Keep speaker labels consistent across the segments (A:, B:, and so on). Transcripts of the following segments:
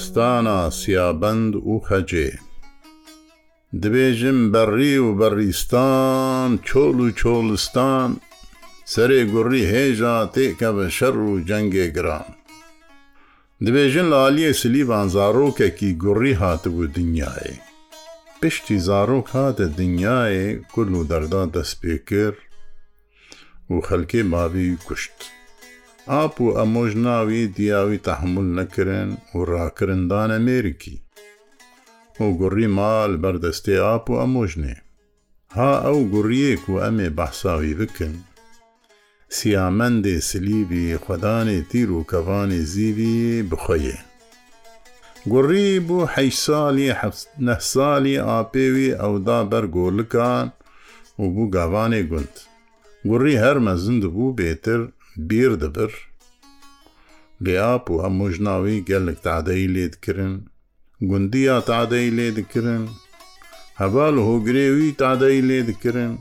A: کوهستانا سیابند و خەجێ دبێژم بەڕی و بەڕیستان چۆڵ و چۆڵستان سەرێ گوڕی هێژا تێکە بە شەڕ و جەنگێ گران دبێژن لە عالیە سلیبان زارۆکێکی گوڕی هاتبوو دنیاێ پشتی زارۆک هاتە دنیاێ کول و دەردا دەست پێ کرد و خەلکێ ماوی کوشت. ئاپ و ئەمۆژ ناوی دیاوی تەحمل نەکردن و ڕاکردندانە مێرکی و گوڕی مال بەردەستێ ئاپ و ئەمۆژنێ ها ئەو گوڕیەک و ئەمێ بەحساوی بکەن سیامەندێ سلیبی خەدانێ تیر و کەوانی زیوی بخۆیێ گوڕی بوو حە ساڵی نە ساڵی ئاپێوی ئەودا بەرگۆلکان و بوو گاوانێ گوند گوڕی هەرمە زند بوو بێتر بیر دەبر لێاپ و هەموو ژناوی گەلک تادەی لێ دکردن گوندیا تادەی لێ دکردن هەبال هۆگرێوی تادەی لێ دکردن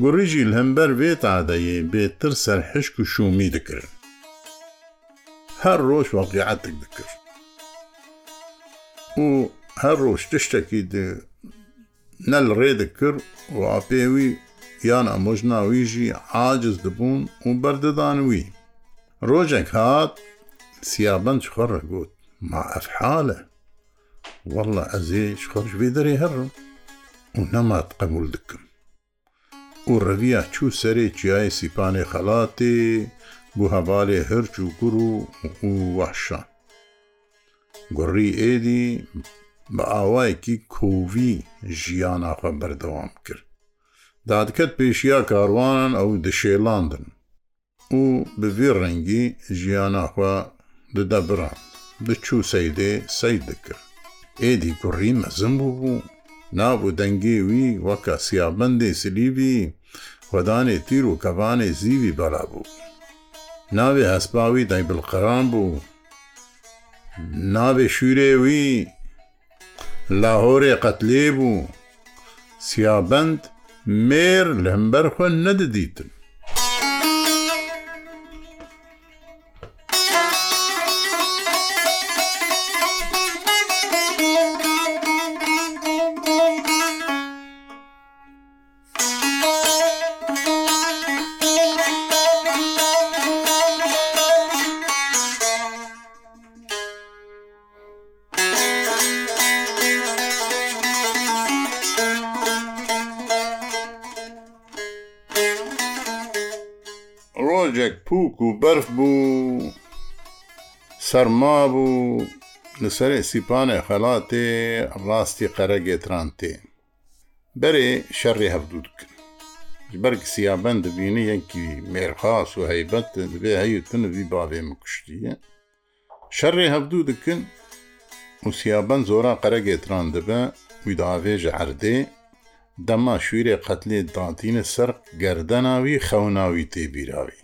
A: گوڕیژی هەمبەر بێ تادەیە بێتتر سەرحشک و شومی دکردن هەر ڕۆژ وەقیعاتك دکرد و هەر ڕۆژ تشتێکی نەل ڕێ دکرد و ئاپێوی یان ئەمۆژناویژی عاجز دەبوون و بەردەدان وی ڕۆژێک هات سیابەن چخۆڕە گوت ما ئەفحالە وەڵە ئەزێ خۆش بێ دەری هەڕم و نەمات قەبول دکم و ڕەویە چوو سەرێ جیای سیپانێ خەڵاتێ بوو هەبارێ هەرچ و گوڕ و وەحشان گوڕی ئێدی بە ئاوایەکی کۆوی ژیاناخوا بەردەوام کرد دادکەت پێشیا کاروانان ئەو دشێلاندن و بەێ ڕەنگی ژیانەخوا ددە بران دچوو سەیدێ سەید دکرد ئێدی گوڕی مەزم بوو بوو نابوو دەنگێوی وەکە سیابندێ سلیبی خۆدانێ تیر و کەوانێ زیوی بەلا بوو ناوێ هەسپاوی دای بلقەران بوو ناوێ شوورێوی لاهۆرێ قەتلێ بوو سیابند مێر لەمبەر خوێن نەدەدیتم ڕۆژێک پووک و بەرف بوو سەرما بوو لەسەرێ سیپانێ خەڵاتێ ڕاستی قەرە گێتران تێ بەرێ شەڕی هەبدوو کرد بەرگ سیابەن دەبینی یەکی مێرخاس و هەیبەت دەبێ هەیتنوی باێ مکوشتیە شەڕێ هەبدوو دکن و سیابەن زۆرا قەرە گێتران دەبە ویداوێژە عردێ دەما شوێرێ قەتلێ داتینە سەر گەردەناوی خەوناوی تێبیراوی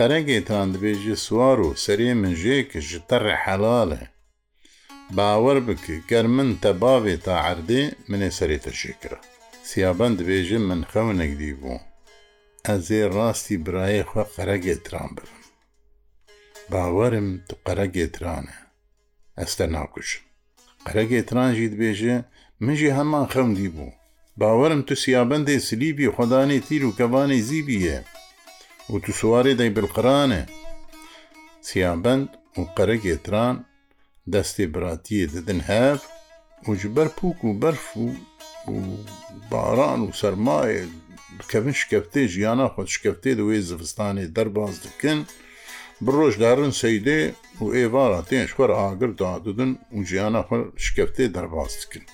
A: قەرەگێتان دەبێژێ سووار و سەرێ منژێکە ji te rehelalە باوەەر بکە گەر من te bavê ta erdê minê serê te şêkira سیابەن دەبێژێ من xەونێک دی بوو ez ê rastî birayê xwe qەرەگێتran birim باوەرم tu qەرەگێتranê ez te nakuşim قەرەگێتران jî dibêژێ min jî heman xەم دی بوو باوەرم tu سیابەندê silîبی xwedanê tîr û kevانê zîبیە وتو سوارێ دەی بلقرانێ سیابند و قەرەگێتران دەستێ براتیە ددن هەف وجبەر پوک و بەرف و باران و سەرمایە کەبن شکەفتێ ژیانە خۆت شکەفتێ وێ زستانی دەرباز دکن بڕۆژ دارن سەیدێ و ئێوارە تێنش خۆر ئاگر داددن و ژیانە خۆر شکەفتێ دەرباز دکن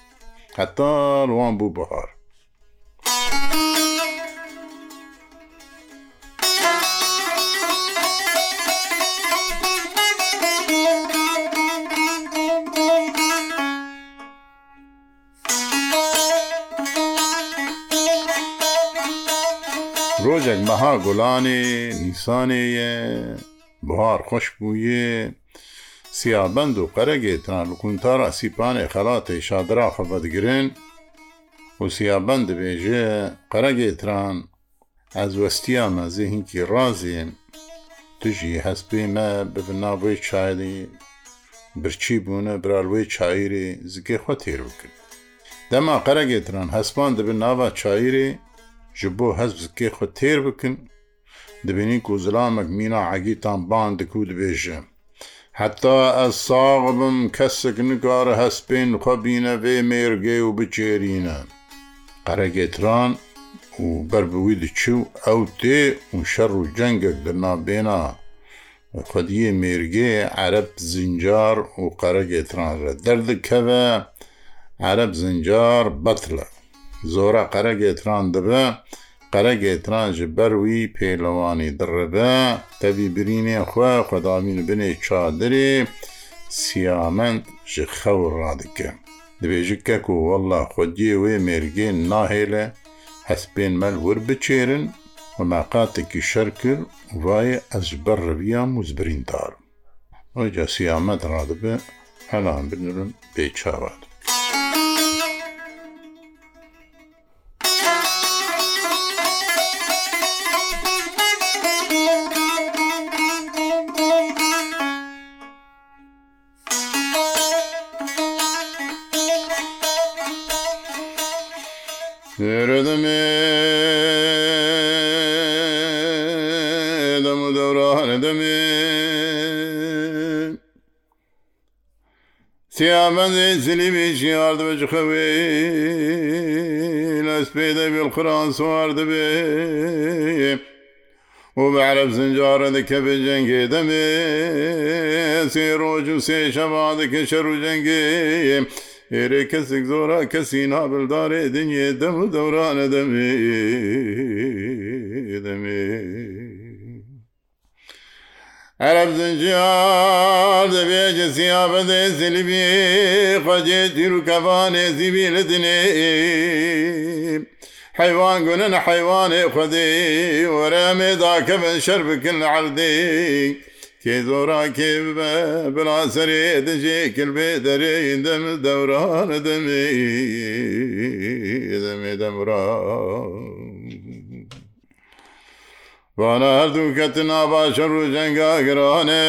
A: هەتا ڕوان بوو بەهار مەها گوڵانێ نیسانەیە بهار خۆش بووە سیابند و قەرەگێتان قونتارە سیپانێ خەڵاتی شادراخە بەدگرن و سیابند دەبێژێ قەرەگێتران ئەز وەستیامە زیهینکی ڕازێن تژی هەستپێمە ببناوی چایلی برچی بوونە برالوەی چایری زگێ خۆ تێرو کرد دەما قەرەگێتران هەسپان دەبن ناوا چایری ji bo hezbkê xwe têr bikin dibînin ku zilamek mîna egîtan ban diku dibêje. Heta ez sağ bim kesek nikare hespên xwe bîne vê mêrgê û biçêrîne. Qeregêtran û berbi wî diçû ew tê û şer û cengek di navbêna xwediyê mêrgê ereb zincar û qeregêtran re derdikeve, Ereb zincar betle. زۆرە قەرەگێتران دەبە قەرەگێتران ji بەروی پێلەوانی دڕبە تەبی برینێ خوێ خدامین بنێ چادرێ سیامەند ji xەو ڕادکە دibêjik kek û wella xwediyê wê mêrgên nahêle hespên mel wir biçêrin و meqatekî şer kir vaye ez ji ber riviya muzbirîndar. Hoca siyamet radibe helan binirim bêçavat. دەورانە دەمێ سیامەندێ زلیمی ژیار دەبێ خەوێ لەس پێ دەبێ قران سوار دەبێ و بەعرب زنجارە دەکەبێ جەنگێ دەمێ سێ ڕۆژ و سێ شەوا دەکە شەر و جەنگێ هێرێ کەسێک زۆرە کەسی نابلدارێ دنیێ دەم و دەورانە دەمێ دەمێ Erzincar de bece siyabede silibi Kace tirkefane zibiletini حيوان قلنا حيوان خذي ورامي ذاك من شربك العردي كي زورا كيف بلا سري دجي كل بيدري دم دوران دمي دمي دمران وانە هەردوو کەتنا باشە ڕوو جەنگا گرانێ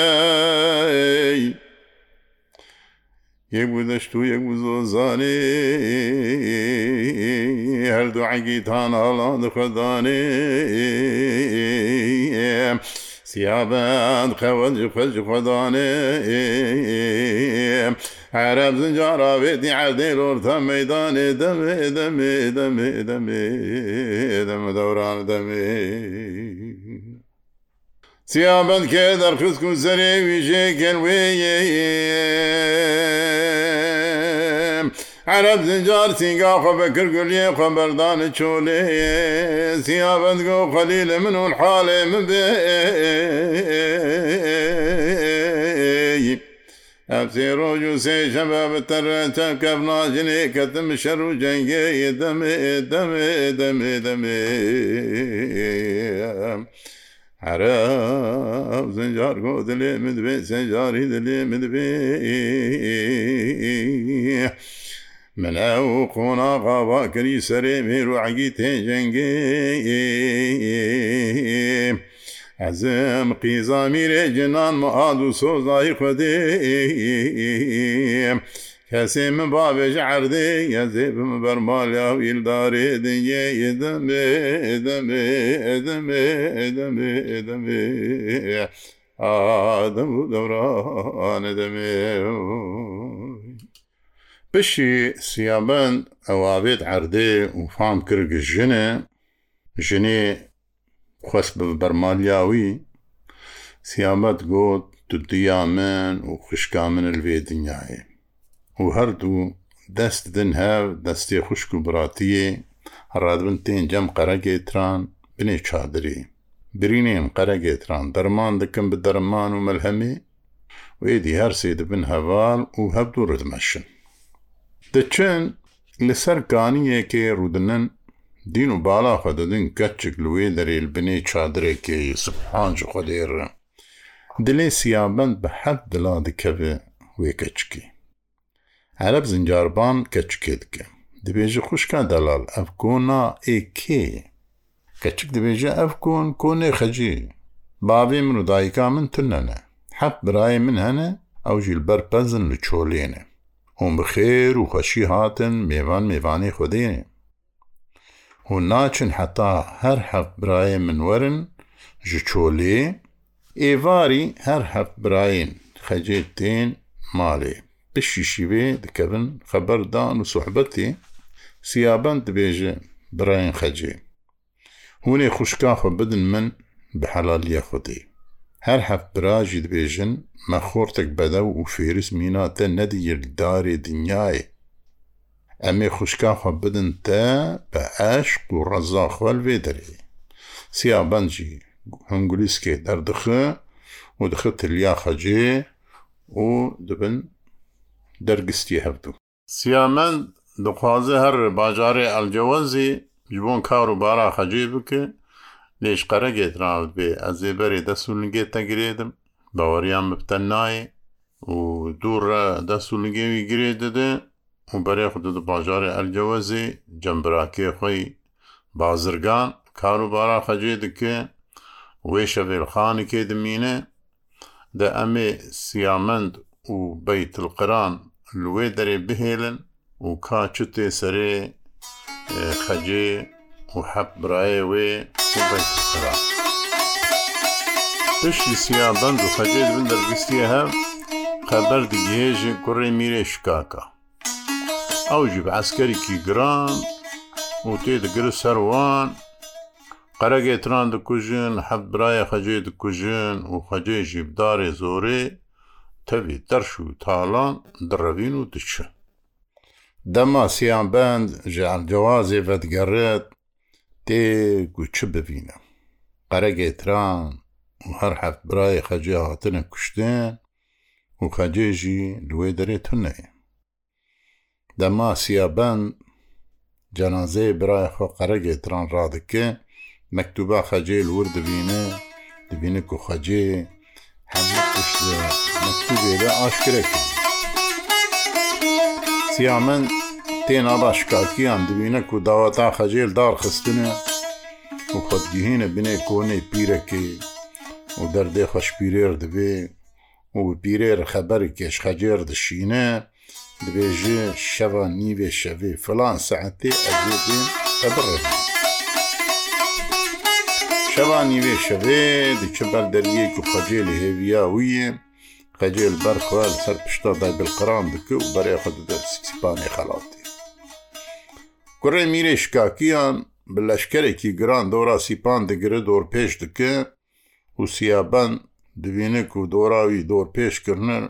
A: یەک بوو دەشت و یەک بوو زۆزانێ هەردوو عگیتان هەڵان دخدانێ سیابند خەوەنجی خەجی خۆدانێ عرب زنجاراوێتی عردەی ڕۆرتە مەدانێ دەمێ دەمێ دەمێ دەمێ دەمە دەوران دەمێ سیابند کە دەرخست و سەرێ ویژێ گەنوێیە عرب زنجار سینگا خەبە کردگولیە خەبەردانە چۆلێ سیابند گۆ خەلی لە من و حالێ من بێ ئەپسی ڕۆژ و سێ شەبە بەتەرەچە کەفناژنێ کەتم شەر و جەنگێ دەمێ دەمێ دەمێ دەمێ Herav zincar go dili midbi zincari dili midbi من او قونا غابا كري سري ميرو عقي تنجنجي ازم قيزا ميري جنان معادو سوزاي خدي Kesê min bavêje erdê gezê bi min bermala îldarê diye edemê edemê edemê edemê edemê Adem bu devran edemê Pişî siyaben evavêt erdê û fam kir jine jinê xwest bi bermalya wî siyabet got tu diya min û xişka min vê dinyayê و هەردوو دەست دن هەو دەستی خوشک و براتیە ڕادبن تێن جەم قەرەگەێتران بنێ چادری برینێم قەرەگێتران دەرمان دەکەم بە دەرمان و مەلهەمێ وێدی هەرسێ دەبن هەواڵ و هەبدوو ڕدمەشن دەچەن لەسەر کانیەکێ ڕوودنن دین و بالاخە دەدن گەچک لێ دەرێل بنێ چادرێکی سبحانج خودێڕە دلێ سیابند بە حەب دڵا دکەوێ وێکەچکی عرب زنجاربان keçikê dike dibêje xuşka delal ev kona êkê keçik dibêje ev kon konê xecî bavê min û dayika min tune ne heft birayê min hene ew jî li ber pezin li çolê ne hûn bi xêr û xweşî hatin mêvan mêvanê xwedê ne hûn naçin heta her heft birayê min werin ji çolê êvarî her heft birayên xecê tên malê تشیشی بێ دەکەبن خەبەردان و سوحبەتی سیابند دەبێژە براین خەجێ هوێ خوشکا خۆ بدن من بە حەلالیە خودی هەر هەفت براژی دەبێژن مەخۆرتێک بەدە و فێرس میناتە نەدیگر دارێ دنیاە ئەمێ خوشکا خۆ بدن تە بە ئەشق و ڕەزا خوەل وێ دەرێ سیابەنجی هەنگلیسکێ دەردخە و دخە تلیا خەجێ و دەبن دەرگستی هەردوو سیامەند دخوازە هەر باجارێ ئەلجەوەزی ji bon kar û bara xecê bike lêşqeregê rav bê ez ê berê destûlingê te girêdim beweriyan mibte nayê û dûr re destûlingê wî girê dide û berê xu di bajarê elcewezê cembirakê xwî bazirgan kar û bara xecê dike wê şevêlxanekê dimîne de em ê siyamend و بەیتلقران لێ دەرێ بهێلن و کاچتێ سەرێ خەجێ و حەب برایە وێ بەیتقران پشتی سیا بەند و خەجێ بن دەرگستیە هەم خەبەر دیگێژێ کوڕێ میرێ شکاکە ئەو ژ عسکەرێکی گران و تێدەگر سەروان قەرەگێتران دکوژن حەب برایە خەجێ دکوژن و خەجێ ژیبدارێ زۆرێ تەوی دەرش و تاڵان دڕەوین و دچە دەماسییان بند ژیانجیوازێ بەدگەڕێت تێ گوچە ببینە قەرەگێتران و هەر هەفت برای خەجێ هاتنە کوشتێن و خەجێژی لێ دەرێتون نەیە دەماسییا بند جەنازەی برای خۆ قەرەگێتران ڕادکە مەکتوبا خەجێ لور دەبینە دەبینە و خەجێ هەموو پشتێ مەکتوبێ لە ئاشکرە کرد سیامەن تێنا باشکاکیان دەبینە و داوا تا خەجێل دار خستنە و خۆتگیهینە بنێ کۆنەی پیرەکەی و دەردێ خەشپیرێر دەبێ و پیرێر خەبەری کێش خەجێر دشینە دبێژێ شەوە نیوێ شەوێ فلان سعەتێ ئەگێ بێن ئەبڕێت شەوانی وێ شەوێ دیچە بەر دەریەک و خەجێلی هێویا ویە خەجێل بەرخوار سەر پشتا دابلقران بکە و بەرێ خەت دە سیپانی خەڵاتی کوڕێ میرێ شکاکیان بە لەشکەرێکی گران دۆرا سیپان دەگرە دۆر پێش دکە و سیابەن دوێنێک و دۆراوی دۆر پێشکردن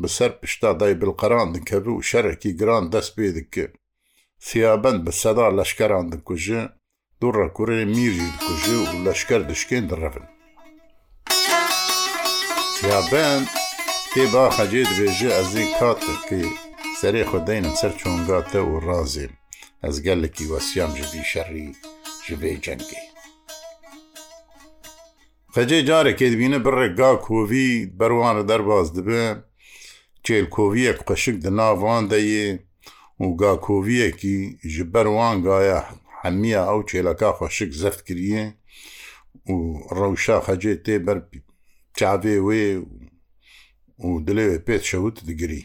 A: بەسەر پشتا دای بلقەران دکەبی و شەرێکی گران دەست پێ دکرد سیابند بە سەدا لەشکەران دکوژە دوو ڕەکوڕێ میری کوژێ و لەشکەر دشکێن دڕەبن سیابیان تێبا خەجێ دبێژێ ئەزی کاتەکەی سەرێ خۆدەینم سەر چۆنگاتە و ڕازێم ئەس گەلێکی وەسیام ژبی شەڕی ژبێ جەنگی خەجێ جارێکێ دبینە بڕێگا کۆڤی بەروانە دەرباز دبێ چێلکۆڤیەک قەشک دناوان دەیێ و گاکۆڤیەکی ji بەروان گایە حەمیە ئەو چێلەکە خۆشک زەفت کردە و ڕەوشا خەجێ تێ بەر چاوێ وێ و دلێ پێت شەوت دگری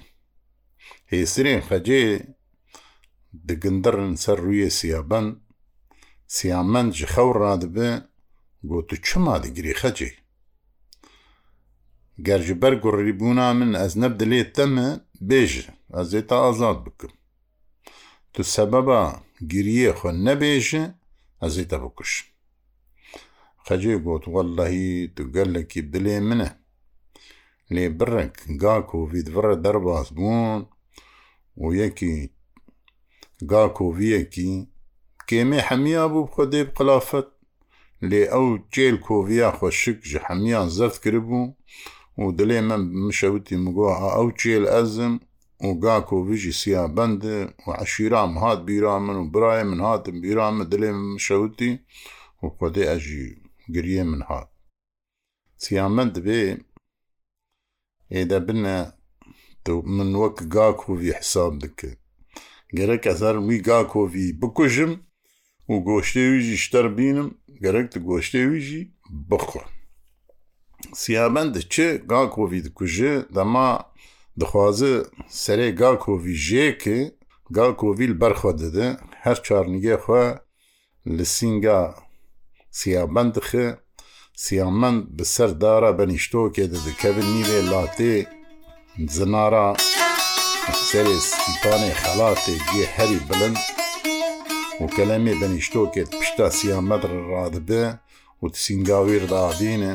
A: هێسرێن خەجێ دگندرن سەر ڕویە سیابەن سیامەند ji xew radibê got tu çima digirî xecê ger ji ber gurîbûna min ez neb dilê te me bêje ez ê te azad bikim tu sebeba گریە خۆ نەبێژە ئەزیتە بکوش خەجێ گوت وەلهی تو گەلێکی دلێ منە لێ بڕک گاک و ڤیدڤڕە دەرباز بوون و یەکی گاک و ڤیەکی کێمێ حەمیا بوو خۆ دێ قلافەت لێ ئەو جێل کۆڤیا خۆشک ji حەمیان زەفت کرد بوو و دلێ من مشەوتی مگوۆ ئەو جێل ئەزم و و گاکۆ وژی سیابند و عشیرام هات بیرا من و برای من هاتم بیرا من دلێ من شەوتی و خۆدێ ئەژی گریە من هات سیامەند بێ ئێدە بنە من وەک گاکۆوی حساب دکە گەرە کەسەر وی گاکۆوی بکوژم و گۆشتێویژی شتەر بینم گەرەک گۆشتێویژی بخۆ سیابەندە چێ گاکۆوی دکوژێ دەما دخوازە سەرێ گالکۆڤی ژێکێ گالکۆڤیل بەرخۆ دەدە هەر چارنگێ خوا لە سینگا سیابند دخە سیامەند بەسەر دارە بەنیشتۆکێ دەدەکەبن نیوێ لاتێ زنارە سەرێ سیپانێ خەلاتێ گێ هەری بلند و کەلەمێ بەنیشتۆکێت پشتا سیامەد ڕادبێ و سینگاویر دادینە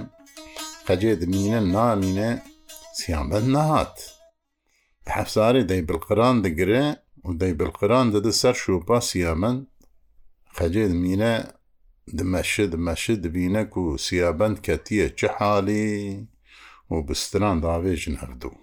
A: قەجێ دمینە نامینە سیامەند نەهات. حەفساری دەی بلقران دەگرێ و دەی بلقران دەدە سەر شوپا سیامەند خەجێ دمینە دمەشە دمەشە دبینە و سیابند کەتیە چه حالی و بستران داوێژن هەردوو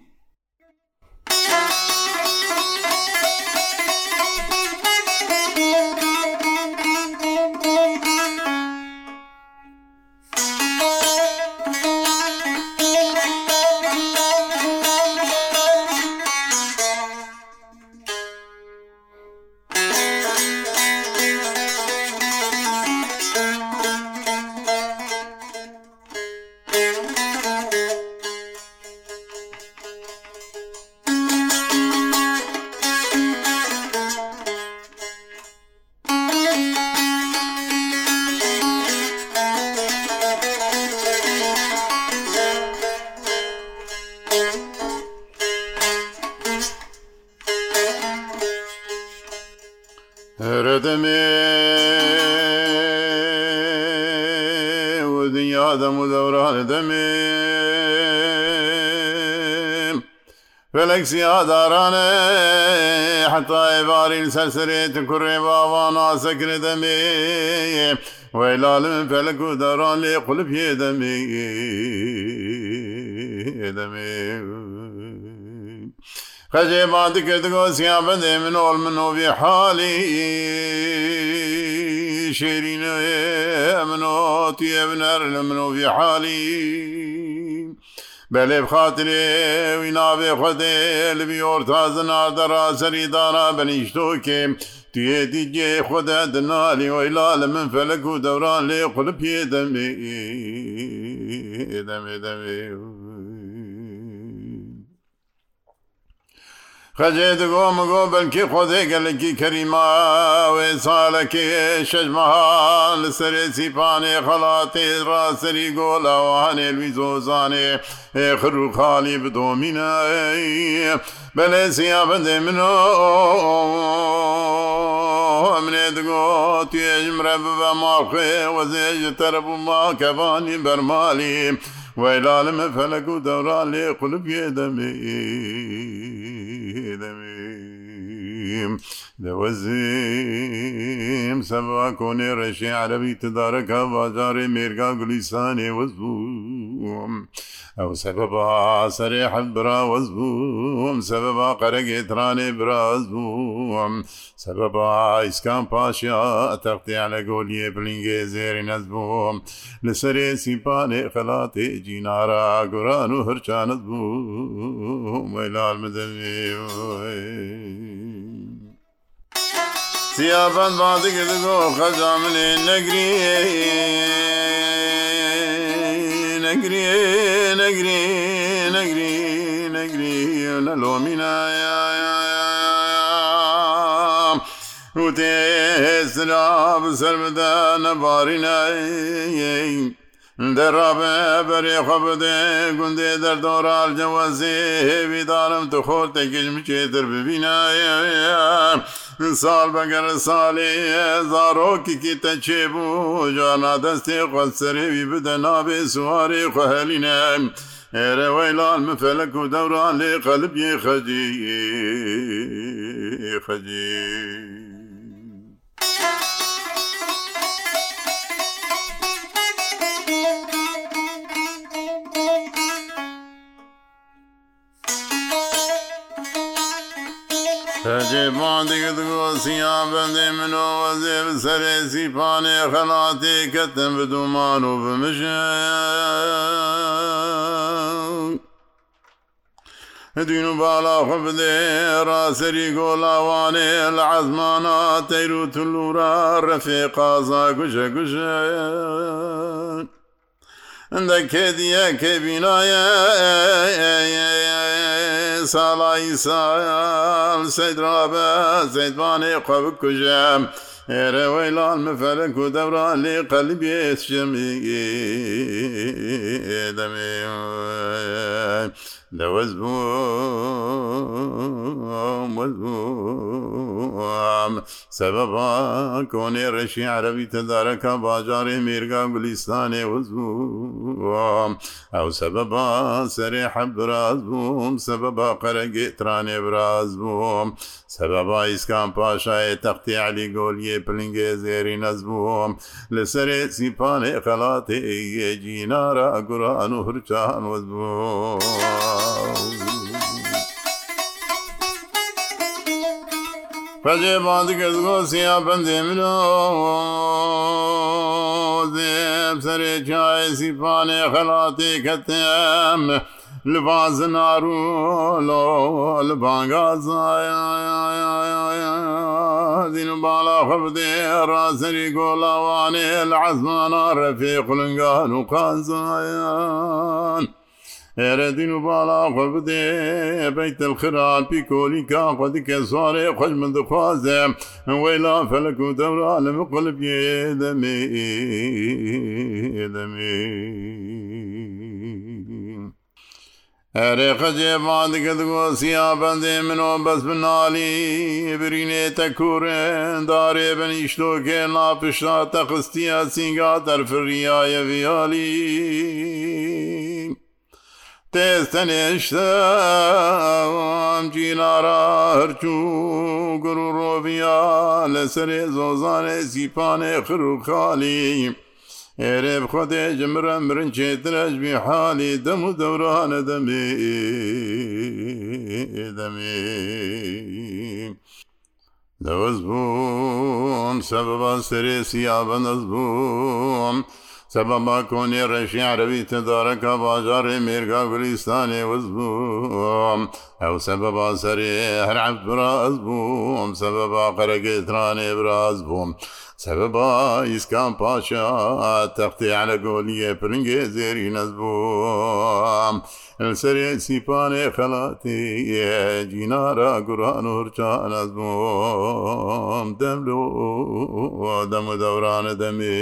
A: Felek siyadarane heta evarîn serserê tu kurê bavana sekine demê Weylalim felek û daran lê qulip yê demê demê. Xecê ma dikirdi gosiya bedê min ol min ovî halî şêrîne min otiye biner li min ovî halî. بەێ خاترێ وی ناوێ خودێ لەوی ئۆرتازنا دەرا سەریدانا بەنیشتۆکێ توێتی گێ خودە دنالی وەیلا لە من فەلەک و دەوران لێ قلپێ دەمێ دەمێ دەمێ. خەجێ دەگۆ مگۆ بەلکی خۆدێگەلکی کەریماوێ ساڵەکێ شەژمەهان لە سەرێ سیپانێ خەڵاتێ ڕاسەری گۆلاوانێ لوی زۆزانێ هێ خرو خاڵی بدۆمینە بەلێ سیا بەندێ منۆ ئەمنێ دەگۆ توێژمرە ببە ماڵخێ وەزێژ تەرە بوو ماکەوانی بەرمالیم. ویلالمە فەلەک و دەورا لێ قلب یێ دەمێ دەمێ الرحيم دوزيم سبا كوني رشي عربي تدارك باجاري ميرقا قليساني وزبوم او سببا سريح برا وزبوم سببا قرق اتراني برا وزبوم سببا اسكان باشا تغطي على قولي بلنجي زيري نزبوم لسري سيباني خلاتي جينارا قران وهرشان زبوم ويلال مدني Ziyafet batı girdi o kazamını negriye negriye negriye negriye negriye la lomina ya ya ya Ute esrab serbeden barina دەڕابێ بەرێ خە بدێ گوندێ دەردۆڕال جەوەزێ هێویدارم تو خۆرتێکیش مچێتر ببینایە ساڵ بەگەر ساڵێ زارۆکیکی تەچێ بوو جانا دەستێ قەسەرێوی بدە نابێ سوارێ خوهلینە. ئێرە وەیلان مفەلک و دەوران لێ قەلبی خەجی خەجی. تەجێباندێکت گۆسییان بەندێ منەوە زێ سەرێ سیپانێ خەڵاتێ کەتم بدومان و بمژە دوین و بالاخ بدێ ڕاسەری گۆڵاوانێ لە عەزمانە تەیر و تلورا ڕەفێ قازا گوژە گوژە دەکێ دیەکە بینایە ساڵی ساڵ سەیدرابە زەیدوانێ قە بکوژەم. Erevey lan meferek ku devra lê qelibê eşemî demê دەوەز بووم سەبەبا کۆنێ ڕێشی عەربی تەدارەکە باجارێ مێرگا گولیستانێ وز بووم ئەو سەبەبا سەرێ حەبراز بووم سەبەبا قەرەگێ ترانێ براز بووم سەبەبا ئیسکان پاشایە تەختی علی گۆلیێ پلنگێ زێری نەز بووم لەسەرێ سیپانێ خەڵاتێ جینارە ئەگوران و هورچان وەز بووم Pece badı kız gosiya pende milo Zeb sere çay sifane halati katem Lvaz naru lo lbanga zaya Dinu bala khafde raseri golavane L'azmana refiq lunga nukazayan ئێرەدین و باڵا خۆ بدێ ئەبەی تەلخران پیکۆلی کاخۆ دیکە زۆرێ خۆش من دخوازێ وی لا فەلک و دەورا لە مقلبێ دەمێ دەمێ ئەرێخەجێ مادەکە دگۆ سیا بەندێ منۆ بەس بناڵی برینێتە کوورێن دارێ بنیشتۆکێ ناپشتا تەخستیە سینگا دەرفریایە ڤیالی تێستەنێشتم جینارا هەرچوو گر و ڕۆڤیا لەسەرێ زۆزانێ زیپانێ خر و خالی ئێرێ بخۆدێ ژمرە مرن چێترەژبی حالی دەم و دەورانە دەمێ دەمێ دەوەز بووم سەبەبان سرێ سیابە نەز بووم. سبب کۆنێ ڕێژی عرەوی تدارەکە باژارێ مێرگا گولیستانێ وز بوو ئەو سبب سەرێ هەرعب براز بووم سبب قەرەگەترانێ براز بووم. سەبەبا ئیسکان پاشا تەختی علە گۆلیە پرنگێ زێری نەز بووم سەرێ سیپانێ خەڵاتی جینارە گوران هورچە نەز بووم دەملو دەمە دەورانە دەمێ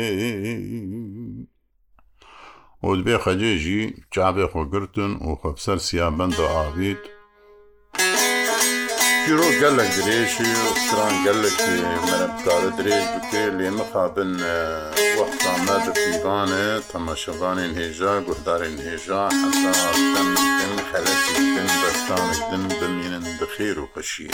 A: ئۆدبێ خەجێژی چاابێ خۆگرتن و خەبسەر سیابند و ئاوید پیرۆ گەلک درێژی وستران گەلک مەرەبدارە درێژ بکێ لێمە خابن وەختامە دەپیوانە تەماشەبانین هێژا گوهدارین هێژا حەزاکن خەلەکی بن بەستانێک دن بمێنن بخێر و خەشیە.